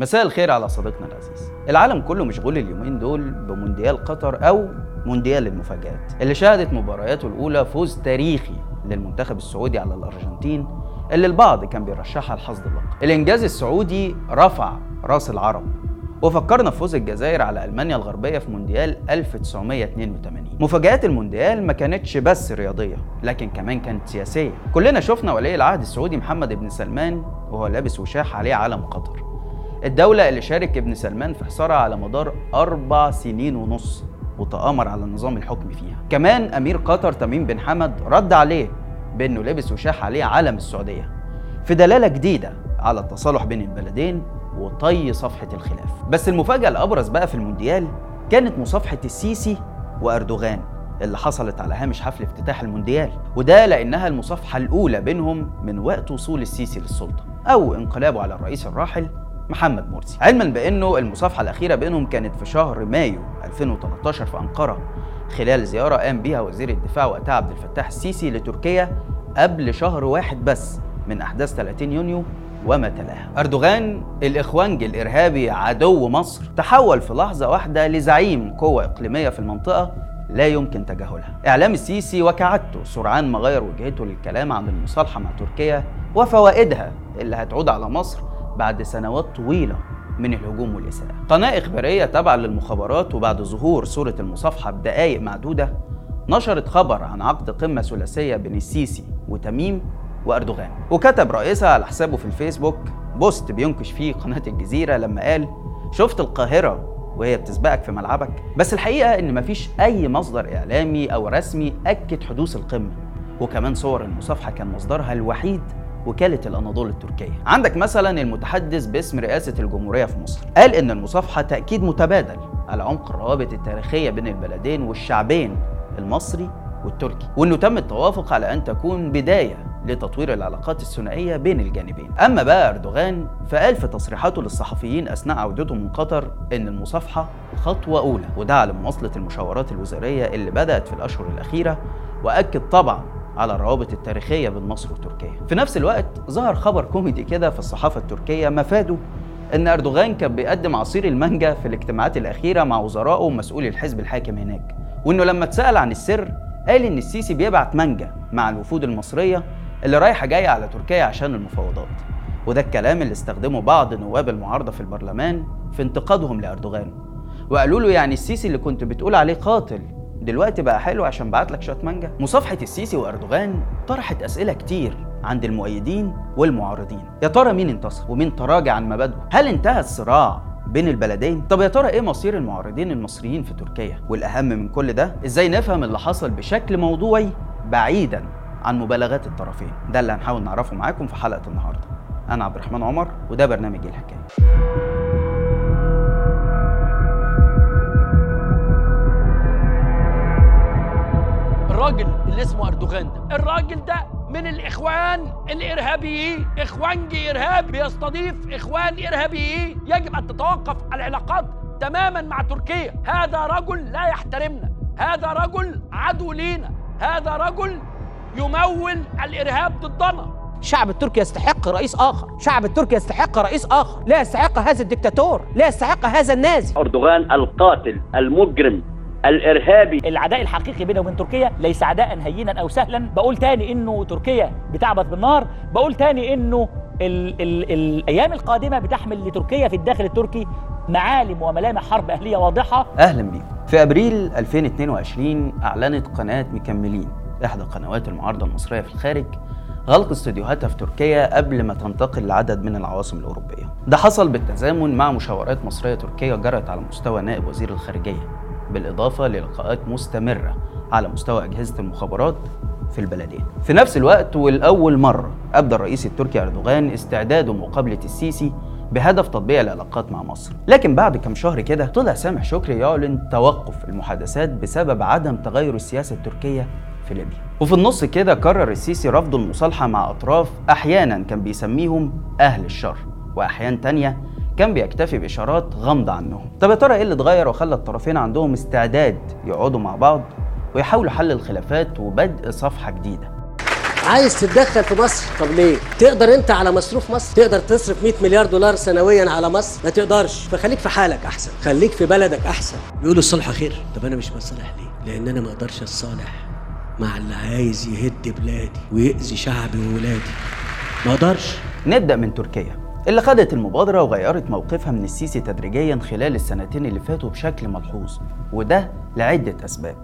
مساء الخير على صديقنا العزيز. العالم كله مشغول اليومين دول بمونديال قطر أو مونديال المفاجآت. اللي شهدت مبارياته الأولى فوز تاريخي للمنتخب السعودي على الأرجنتين اللي البعض كان بيرشحها لحصد اللقب. الإنجاز السعودي رفع رأس العرب. وفكرنا في فوز الجزائر على ألمانيا الغربية في مونديال 1982 مفاجآت المونديال ما كانتش بس رياضية لكن كمان كانت سياسية. كلنا شفنا ولي العهد السعودي محمد بن سلمان وهو لابس وشاح عليه علم قطر. الدولة اللي شارك ابن سلمان في حصارها على مدار أربع سنين ونص وتآمر على النظام الحكمي فيها. كمان أمير قطر تميم بن حمد رد عليه بأنه لبس وشاح عليه علم السعودية. في دلالة جديدة على التصالح بين البلدين وطي صفحة الخلاف. بس المفاجأة الأبرز بقى في المونديال كانت مصافحة السيسي وأردوغان اللي حصلت على هامش حفل افتتاح المونديال. وده لأنها المصافحة الأولى بينهم من وقت وصول السيسي للسلطة أو انقلابه على الرئيس الراحل محمد مرسي. علما بأنه المصافحة الأخيرة بينهم كانت في شهر مايو 2013 في أنقرة خلال زيارة قام بها وزير الدفاع وقتها عبد الفتاح السيسي لتركيا قبل شهر واحد بس من أحداث 30 يونيو وما تلاها أردوغان الإخوانجي الإرهابي عدو مصر تحول في لحظة واحدة لزعيم قوة إقليمية في المنطقة لا يمكن تجاهلها. إعلام السيسي وكعادته سرعان ما غير وجهته للكلام عن المصالحة مع تركيا وفوائدها اللي هتعود على مصر بعد سنوات طويلة من الهجوم والإساءة قناة إخبارية تابعة للمخابرات وبعد ظهور صورة المصافحة بدقائق معدودة نشرت خبر عن عقد قمة ثلاثية بين السيسي وتميم وأردوغان. وكتب رئيسها على حسابه في الفيسبوك بوست بينكش فيه قناة الجزيرة لما قال شفت القاهرة وهي بتسبقك في ملعبك بس الحقيقة إن مفيش أي مصدر إعلامي أو رسمي أكد حدوث القمة. وكمان صور المصافحة كان مصدرها الوحيد وكالة الأناضول التركية. عندك مثلا المتحدث باسم رئاسة الجمهورية في مصر قال إن المصافحة تأكيد متبادل على عمق الروابط التاريخية بين البلدين والشعبين المصري والتركي. وإنه تم التوافق على أن تكون بداية لتطوير العلاقات الثنائية بين الجانبين. أما بقى أردوغان فقال في تصريحاته للصحفيين أثناء عودته من قطر إن المصافحة خطوة أولى. ودعا لمواصله المشاورات الوزارية اللي بدأت في الأشهر الأخيرة وأكد طبعا على الروابط التاريخية بين مصر وتركيا. في نفس الوقت ظهر خبر كوميدي كده في الصحافة التركية مفاده إن أردوغان كان بيقدم عصير المانجا في الاجتماعات الأخيرة مع وزرائه ومسؤولي الحزب الحاكم هناك وإنه لما اتسأل عن السر قال إن السيسي بيبعت مانجا مع الوفود المصرية اللي رايحة جاية على تركيا عشان المفاوضات. وده الكلام اللي استخدمه بعض نواب المعارضة في البرلمان في انتقادهم لأردوغان. وقالوا له يعني السيسي اللي كنت بتقول عليه قاتل دلوقتي بقى حلو عشان بعت لك شوية مانجا. مصافحة السيسي وأردوغان طرحت أسئلة كتير عند المؤيدين والمعارضين. يا ترى مين انتصر ومين تراجع عن مبادئه؟ هل انتهى الصراع بين البلدين؟ طب يا ترى إيه مصير المعارضين المصريين في تركيا؟ والأهم من كل ده إزاي نفهم اللي حصل بشكل موضوعي بعيدا عن مبالغات الطرفين؟ ده اللي هنحاول نعرفه معاكم في حلقة النهارده. أنا عبد الرحمن عمر وده برنامج الحكاية. الراجل اللي اسمه أردوغان ده. الراجل ده من الإخوان الارهابيين اخوانجي إرهاب بيستضيف إخوان ارهابيين يجب أن تتوقف العلاقات تماما مع تركيا. هذا رجل لا يحترمنا. هذا رجل عدو لينا. هذا رجل يمول الإرهاب ضدنا. الشعب التركي يستحق رئيس آخر. شعب التركي يستحق رئيس آخر. لا يستحق هذا الدكتاتور. لا يستحق هذا النازي. أردوغان القاتل المجرم. الإرهابي. العداء الحقيقي بينه وبين تركيا ليس عداء هينا أو سهلا. بقول تاني إنه تركيا بتعبث بالنار. بقول تاني إنه ال ال الأيام القادمة بتحمل لتركيا في الداخل التركي معالم وملامح حرب أهلية واضحة. أهلا بيكم في أبريل 2022 أعلنت قناة مكملين إحدى قنوات المعارضة المصرية في الخارج غلق استديوهاتها في تركيا قبل ما تنتقل لعدد من العواصم الأوروبية. ده حصل بالتزامن مع مشاورات مصرية تركية جرت على مستوى نائب وزير الخارجية. بالإضافة للقاءات مستمرة على مستوى أجهزة المخابرات في البلدين. في نفس الوقت والأول مرة أبدى الرئيس التركي أردوغان استعداده مقابلة السيسي بهدف تطبيع العلاقات مع مصر. لكن بعد كم شهر كده طلع سامح شكري يعلن توقف المحادثات بسبب عدم تغير السياسة التركية في ليبيا. وفي النص كده قرر السيسي رفض المصالحة مع أطراف أحيانا كان بيسميهم أهل الشر وأحيان تانية كان بيكتفي بإشارات غامضة عنهم. طب يا ترى إيه اللي اتغير وخلى الطرفين عندهم استعداد يقعدوا مع بعض ويحاولوا حل الخلافات وبدء صفحة جديدة؟ عايز تتدخل في مصر؟ طب ليه؟ تقدر أنت على مصروف مصر؟ تقدر تصرف 100 مليار دولار سنويا على مصر؟ ما تقدرش. فخليك في حالك أحسن. خليك في بلدك أحسن. بيقولوا الصلح خير. طب أنا مش بصالح ليه؟ لأن أنا ما أقدرش أتصالح مع اللي عايز يهد بلادي ويأذي شعبي وولادي. ما أقدرش. نبدأ من تركيا. اللي خدت المبادرة وغيرت موقفها من السيسي تدريجيا خلال السنتين اللي فاتوا بشكل ملحوظ وده لعدة أسباب.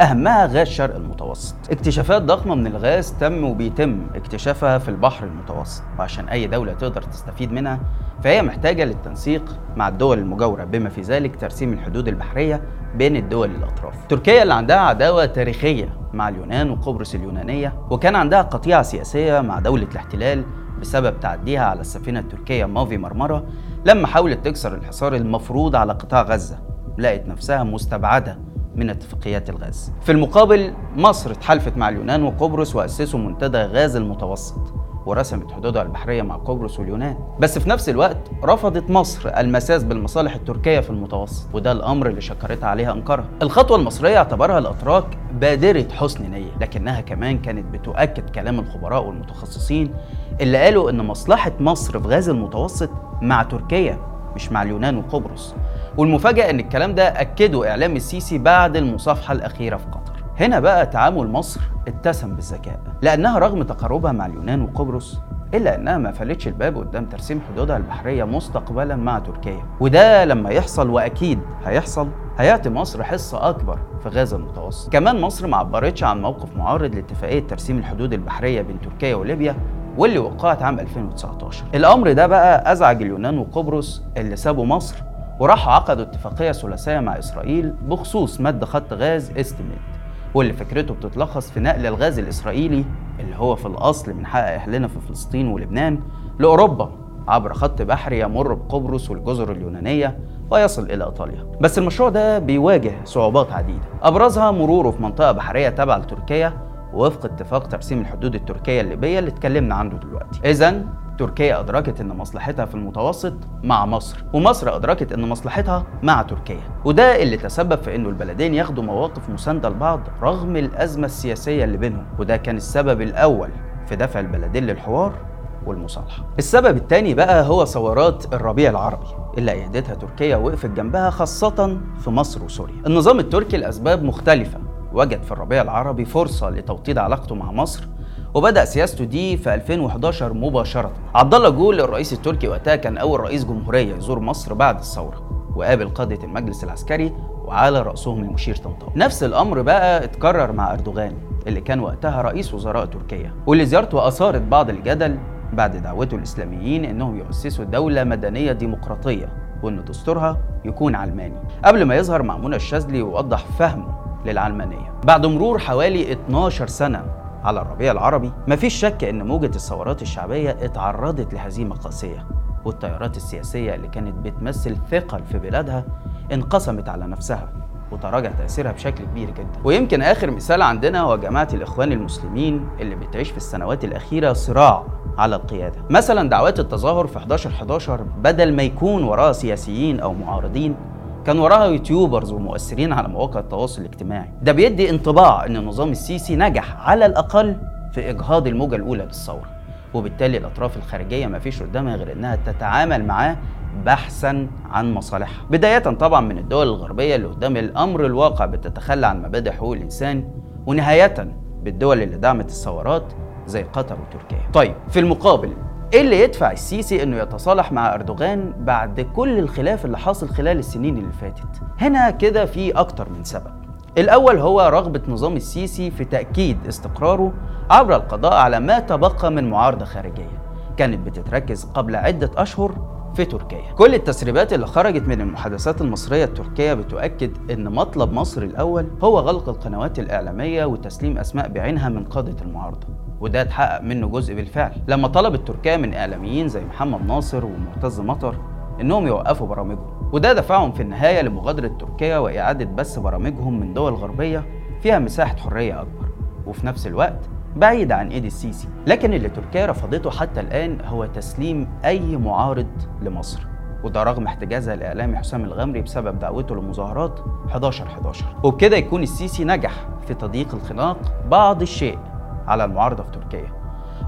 أهمها غاز شرق المتوسط. اكتشافات ضخمة من الغاز تم وبيتم اكتشافها في البحر المتوسط وعشان أي دولة تقدر تستفيد منها فهي محتاجة للتنسيق مع الدول المجاورة بما في ذلك ترسيم الحدود البحرية بين الدول الأطراف. تركيا اللي عندها عداوة تاريخية مع اليونان وقبرص اليونانية وكان عندها قطيعة سياسية مع دولة الاحتلال بسبب تعديها على السفينة التركية مافي مرمرة لما حاولت تكسر الحصار المفروض على قطاع غزة لقت نفسها مستبعدة من اتفاقيات الغاز. في المقابل مصر اتحالفت مع اليونان وقبرص وأسسوا منتدى غاز المتوسط. ورسمت حدودها البحرية مع قبرص واليونان بس في نفس الوقت رفضت مصر المساس بالمصالح التركية في المتوسط وده الأمر اللي شكرتها عليها أنقرة. الخطوة المصرية اعتبرها الأتراك بادرة حسن نية لكنها كمان كانت بتؤكد كلام الخبراء والمتخصصين اللي قالوا إن مصلحة مصر في غاز المتوسط مع تركيا مش مع اليونان وقبرص. والمفاجأة إن الكلام ده أكده إعلام السيسي بعد المصافحة الأخيرة في قطر. هنا بقى تعامل مصر اتسم بالذكاء لأنها رغم تقاربها مع اليونان وقبرص إلا أنها ما فلتش الباب قدام ترسيم حدودها البحرية مستقبلا مع تركيا. وده لما يحصل وأكيد هيحصل هيعطي مصر حصة أكبر في غزة المتوسط. كمان مصر ما عبرتش عن موقف معارض لاتفاقية ترسيم الحدود البحرية بين تركيا وليبيا واللي وقعت عام 2019 الأمر ده بقى أزعج اليونان وقبرص اللي سابوا مصر وراحوا عقدوا اتفاقية ثلاثية مع إسرائيل بخصوص مد خط غاز استمد واللي فكرته بتتلخص في نقل الغاز الإسرائيلي اللي هو في الأصل من حق أهلنا في فلسطين ولبنان لأوروبا عبر خط بحري يمر بقبرص والجزر اليونانية ويصل إلى إيطاليا. بس المشروع ده بيواجه صعوبات عديدة. أبرزها مروره في منطقة بحرية تابعة لتركيا وفق اتفاق ترسيم الحدود التركية الليبية اللي اتكلمنا عنه دلوقتي. إذا تركيا أدركت إن مصلحتها في المتوسط مع مصر ومصر أدركت إن مصلحتها مع تركيا. وده اللي تسبب في إنه البلدين ياخدوا مواقف مساندة لبعض رغم الأزمة السياسية اللي بينهم. وده كان السبب الأول في دفع البلدين للحوار والمصالحة. السبب الثاني بقى هو ثورات الربيع العربي اللي أيدتها تركيا وقفت جنبها خاصة في مصر وسوريا. النظام التركي لأسباب مختلفة. وجد في الربيع العربي فرصة لتوطيد علاقته مع مصر وبدأ سياسته دي في 2011 مباشرة. عبد الله جول الرئيس التركي وقتها كان أول رئيس جمهورية يزور مصر بعد الثورة وقابل قادة المجلس العسكري وعلى رأسهم المشير طنطاوي. نفس الأمر بقى اتكرر مع أردوغان اللي كان وقتها رئيس وزراء تركيا واللي زيارته أثارت بعض الجدل بعد دعوته الإسلاميين إنهم يؤسسوا دولة مدنية ديمقراطية وإن دستورها يكون علماني. قبل ما يظهر مأمون الشاذلي ووضح فهمه للعلمانية. بعد مرور حوالي 12 سنة على الربيع العربي مفيش شك إن موجة الثورات الشعبية اتعرضت لهزيمة قاسية والتيارات السياسية اللي كانت بتمثل ثقل في بلادها انقسمت على نفسها وتراجع تأثيرها بشكل كبير جدا. ويمكن آخر مثال عندنا هو جماعة الإخوان المسلمين اللي بتعيش في السنوات الأخيرة صراع على القيادة. مثلا دعوات التظاهر في 11 11 بدل ما يكون وراها سياسيين أو معارضين كان وراها يوتيوبرز ومؤثرين على مواقع التواصل الاجتماعي. ده بيدي انطباع إن النظام السيسي نجح على الأقل في إجهاض الموجة الأولى للثورة وبالتالي الأطراف الخارجية ما فيش قدامها غير إنها تتعامل معاه بحثا عن مصالحها. بداية طبعا من الدول الغربية اللي قدام الأمر الواقع بتتخلى عن مبادئ حقوق الإنسان ونهايه بالدول اللي دعمت الثورات زي قطر وتركيا. طيب في المقابل إيه اللي يدفع السيسي إنه يتصالح مع أردوغان بعد كل الخلاف اللي حاصل خلال السنين اللي فاتت. هنا كده في أكتر من سبب. الأول هو رغبة نظام السيسي في تأكيد استقراره عبر القضاء على ما تبقى من معارضة خارجية. كانت بتتركز قبل عدة أشهر في تركيا. كل التسريبات اللي خرجت من المحادثات المصرية التركية بتؤكد إن مطلب مصر الأول هو غلق القنوات الإعلامية وتسليم أسماء بعينها من قادة المعارضة. وده اتحقق منه جزء بالفعل. لما طلبت تركيا من إعلاميين زي محمد ناصر ومعتز مطر إنهم يوقفوا برامجهم وده دفعهم في النهاية لمغادرة تركيا وإعادة بث برامجهم من دول غربية فيها مساحة حرية أكبر وفي نفس الوقت بعيد عن إيد السيسي. لكن اللي تركيا رفضته حتى الآن هو تسليم أي معارض لمصر وده رغم احتجازها الإعلامي حسام الغمري بسبب دعوته لمظاهرات 11 11 وبكده يكون السيسي نجح في تضييق الخناق بعض الشيء. على المعارضة في تركيا.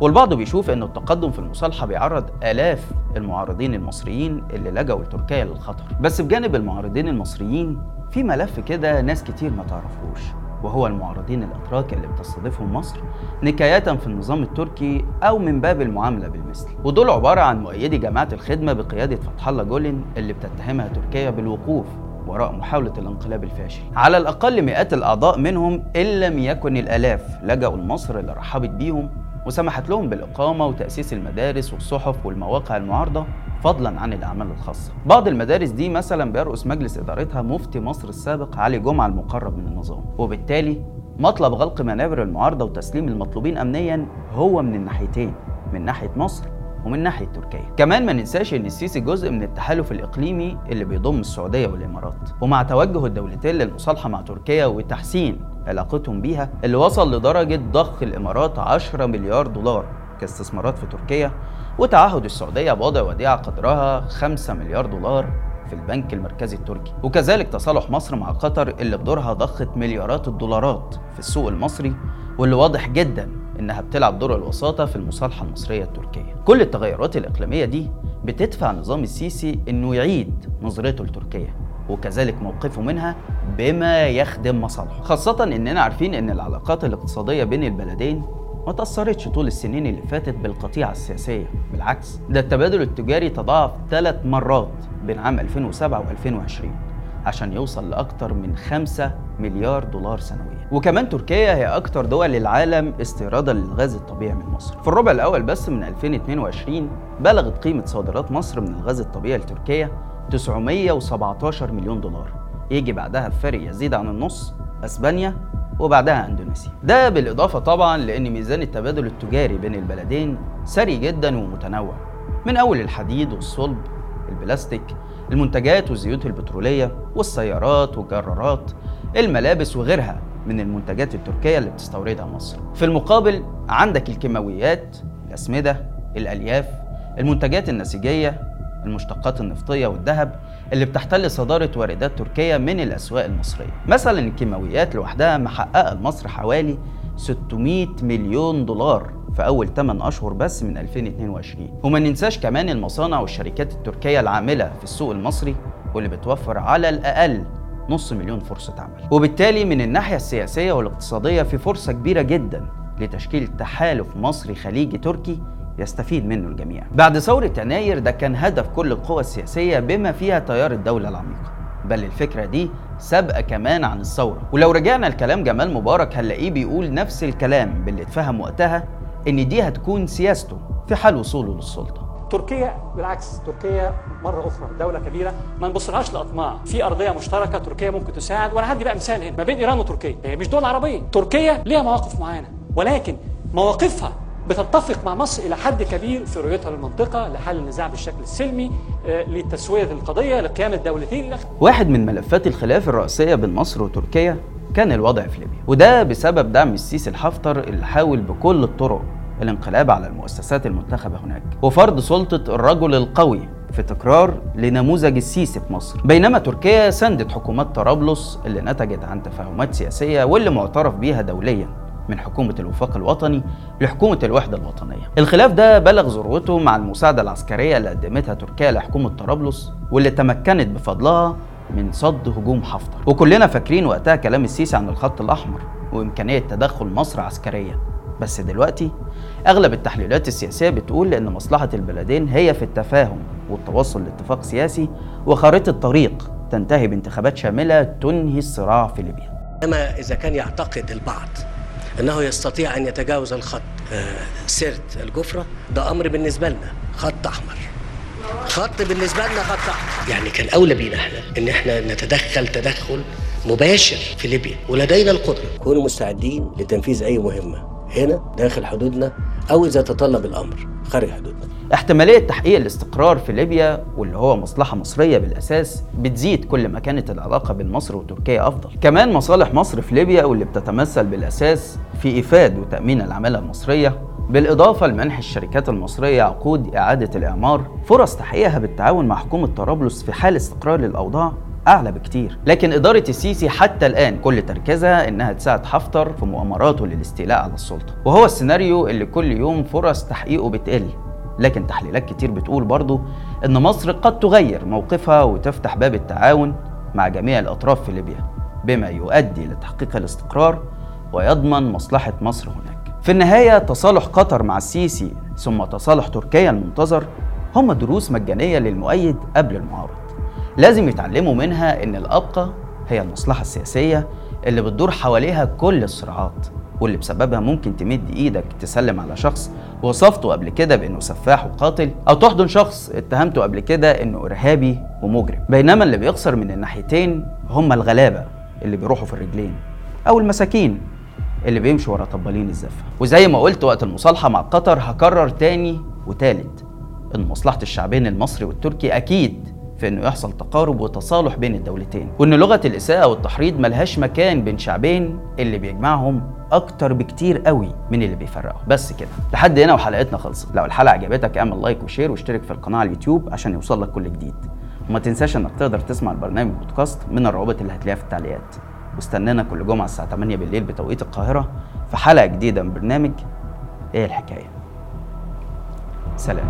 والبعض بيشوف إن التقدم في المصالحة بيعرض آلاف المعارضين المصريين اللي لجأوا لتركيا للخطر. بس بجانب المعارضين المصريين في ملف كده ناس كتير ما تعرفوش وهو المعارضين الأتراك اللي بتستضيفهم مصر نكاية في النظام التركي أو من باب المعاملة بالمثل. ودول عبارة عن مؤيدي جماعة الخدمة بقيادة فتح الله جولن اللي بتتهمها تركيا بالوقوف وراء محاولة الانقلاب الفاشل. على الأقل مئات الأعضاء منهم إن لم يكن الآلاف لجأوا لمصر اللي رحبت بيهم وسمحت لهم بالإقامة وتأسيس المدارس والصحف والمواقع المعارضة فضلا عن الأعمال الخاصة. بعض المدارس دي مثلا بيرأس مجلس إدارتها مفتي مصر السابق علي جمعة المقرب من النظام. وبالتالي مطلب غلق منابر المعارضة وتسليم المطلوبين أمنيا هو من الناحيتين من ناحية مصر ومن ناحيه تركيا كمان ما ننساش إن السيسي جزء من التحالف الإقليمي اللي بيضم السعودية والإمارات. ومع توجه الدولتين للمصالحة مع تركيا وتحسين علاقتهم بيها اللي وصل لدرجة ضخ الإمارات 10 مليار دولار كاستثمارات في تركيا وتعهد السعودية بوضع وديعة قدرها 5 مليار دولار في البنك المركزي التركي. وكذلك تصالح مصر مع قطر اللي بدورها ضخت مليارات الدولارات في السوق المصري واللي واضح جدا إنها بتلعب دور الوساطة في المصالحة المصرية التركية. كل التغيرات الإقليمية دي بتدفع نظام السيسي إنه يعيد نظرته لتركيا وكذلك موقفه منها بما يخدم مصالحه. خاصة إننا عارفين إن العلاقات الاقتصادية بين البلدين ما تأثرتش طول السنين اللي فاتت بالقطيعة السياسية بالعكس ده التبادل التجاري تضاعف ثلاث مرات بين عام 2007 و2020 عشان يوصل لأكثر من 5 مليار دولار سنويا. وكمان تركيا هي أكثر دول العالم استيرادا للغاز الطبيعي من مصر. في الربع الأول بس من 2022 بلغت قيمة صادرات مصر من الغاز الطبيعي لتركيا 917 مليون دولار. يجي بعدها بفرق يزيد عن النص أسبانيا وبعدها أندونيسيا. ده بالإضافة طبعا لأن ميزان التبادل التجاري بين البلدين ثري جدا ومتنوع. من أول الحديد والصلب البلاستيك المنتجات والزيوت البترولية والسيارات والجرارات الملابس وغيرها من المنتجات التركية اللي بتستوردها مصر. في المقابل عندك الكيماويات الأسمدة الألياف المنتجات النسيجية المشتقات النفطية والذهب اللي بتحتل صدارة واردات تركيا من الأسواق المصرية. مثلا الكيماويات لوحدها محققة لمصر حوالي 600 مليون دولار في أول 8 أشهر بس من 2022 وما ننساش كمان المصانع والشركات التركية العاملة في السوق المصري واللي بتوفر على الأقل نص مليون فرصة عمل وبالتالي من الناحية السياسية والاقتصادية في فرصة كبيرة جدا لتشكيل تحالف مصري خليجي تركي يستفيد منه الجميع. بعد ثورة يناير ده كان هدف كل القوى السياسية بما فيها تيار الدولة العميقة. بل الفكرة دي سابقة كمان عن الثورة، ولو رجعنا لكلام جمال مبارك هنلاقيه بيقول نفس الكلام باللي اتفهم وقتها إن دي هتكون سياسته في حال وصوله للسلطة. تركيا بالعكس تركيا مرة أخرى دولة كبيرة. ما نبصلهاش لأطماع. في أرضية مشتركة تركيا ممكن تساعد. وأنا هدي بقى مثال هنا ما بين إيران وتركيا. هي مش دول عربية. تركيا ليها مواقف معينة. ولكن مواقفها بتتفق مع مصر إلى حد كبير في رؤيتها للمنطقة لحل النزاع بالشكل السلمي آه، لتسوية القضية لقيام الدولتين. واحد من ملفات الخلاف الرئيسية بين مصر وتركيا كان الوضع في ليبيا. وده بسبب دعم السيسي الحفتر اللي حاول بكل الطرق الانقلاب على المؤسسات المنتخبة هناك وفرض سلطة الرجل القوي في تكرار لنموذج السيسي في مصر بينما تركيا ساندت حكومات طرابلس اللي نتجت عن تفاهمات سياسية واللي معترف بيها دوليا من حكومة الوفاق الوطني لحكومة الوحدة الوطنية. الخلاف ده بلغ ذروته مع المساعدة العسكرية اللي قدمتها تركيا لحكومة طرابلس واللي تمكنت بفضلها من صد هجوم حفتر. وكلنا فاكرين وقتها كلام السيسي عن الخط الأحمر وإمكانية تدخل مصر عسكريا. بس دلوقتي أغلب التحليلات السياسية بتقول إن مصلحة البلدين هي في التفاهم والتوصل لاتفاق سياسي وخارطة طريق تنتهي بانتخابات شاملة تنهي الصراع في ليبيا. أما إذا كان يعتقد البعض أنه يستطيع أن يتجاوز الخط آه، سرت الجفرة ده أمر بالنسبة لنا خط أحمر. خط بالنسبة لنا خط أحمر. يعني كان أولى بينا إحنا إن إحنا نتدخل تدخل مباشر في ليبيا ولدينا القدرة. كونوا مستعدين لتنفيذ أي مهمة. هنا داخل حدودنا أو إذا تطلب الأمر خارج حدودنا. احتمالية تحقيق الاستقرار في ليبيا واللي هو مصلحة مصرية بالأساس بتزيد كل ما كانت العلاقة بين مصر وتركيا أفضل. كمان مصالح مصر في ليبيا واللي بتتمثل بالأساس في إيفاد وتأمين العمالة المصرية بالإضافة لمنح الشركات المصرية عقود إعادة الإعمار فرص تحقيقها بالتعاون مع حكومة طرابلس في حال استقرار الأوضاع أعلى بكتير. لكن إدارة السيسي حتى الآن كل تركيزها إنها تساعد حفتر في مؤامراته للاستيلاء على السلطة. وهو السيناريو اللي كل يوم فرص تحقيقه بتقل. لكن تحليلات كتير بتقول برضو إن مصر قد تغير موقفها وتفتح باب التعاون مع جميع الأطراف في ليبيا بما يؤدي لتحقيق الاستقرار ويضمن مصلحة مصر هناك. في النهاية تصالح قطر مع السيسي ثم تصالح تركيا المنتظر هم دروس مجانية للمؤيد قبل المعارض لازم يتعلموا منها إن الأبقى هي المصلحة السياسية اللي بتدور حواليها كل الصراعات واللي بسببها ممكن تمد إيدك تسلم على شخص وصفته قبل كده بإنه سفاح وقاتل أو تحضن شخص اتهمته قبل كده إنه إرهابي ومجرم. بينما اللي بيخسر من الناحيتين هم الغلابة اللي بيروحوا في الرجلين أو المساكين اللي بيمشوا ورا طبالين الزفة. وزي ما قلت وقت المصالحة مع قطر هكرر تاني وتالت إن مصلحة الشعبين المصري والتركي أكيد في إنه يحصل تقارب وتصالح بين الدولتين وان لغة الإساءة والتحريض ملهاش مكان بين شعبين اللي بيجمعهم أكتر بكتير قوي من اللي بيفرقهم بس كده لحد هنا وحلقتنا خلصت. لو الحلقة عجبتك اعمل like و share واشترك في القناة على اليوتيوب عشان يوصل لك كل جديد. وما تنساش إنك تقدر تسمع البرنامج بودكاست من الروابط اللي هتلاقيها في التعليقات. واستنانا كل جمعة الساعة 8 بالليل بتوقيت القاهرة في حلقة جديدة من برنامج إيه الحكاية؟ سلام.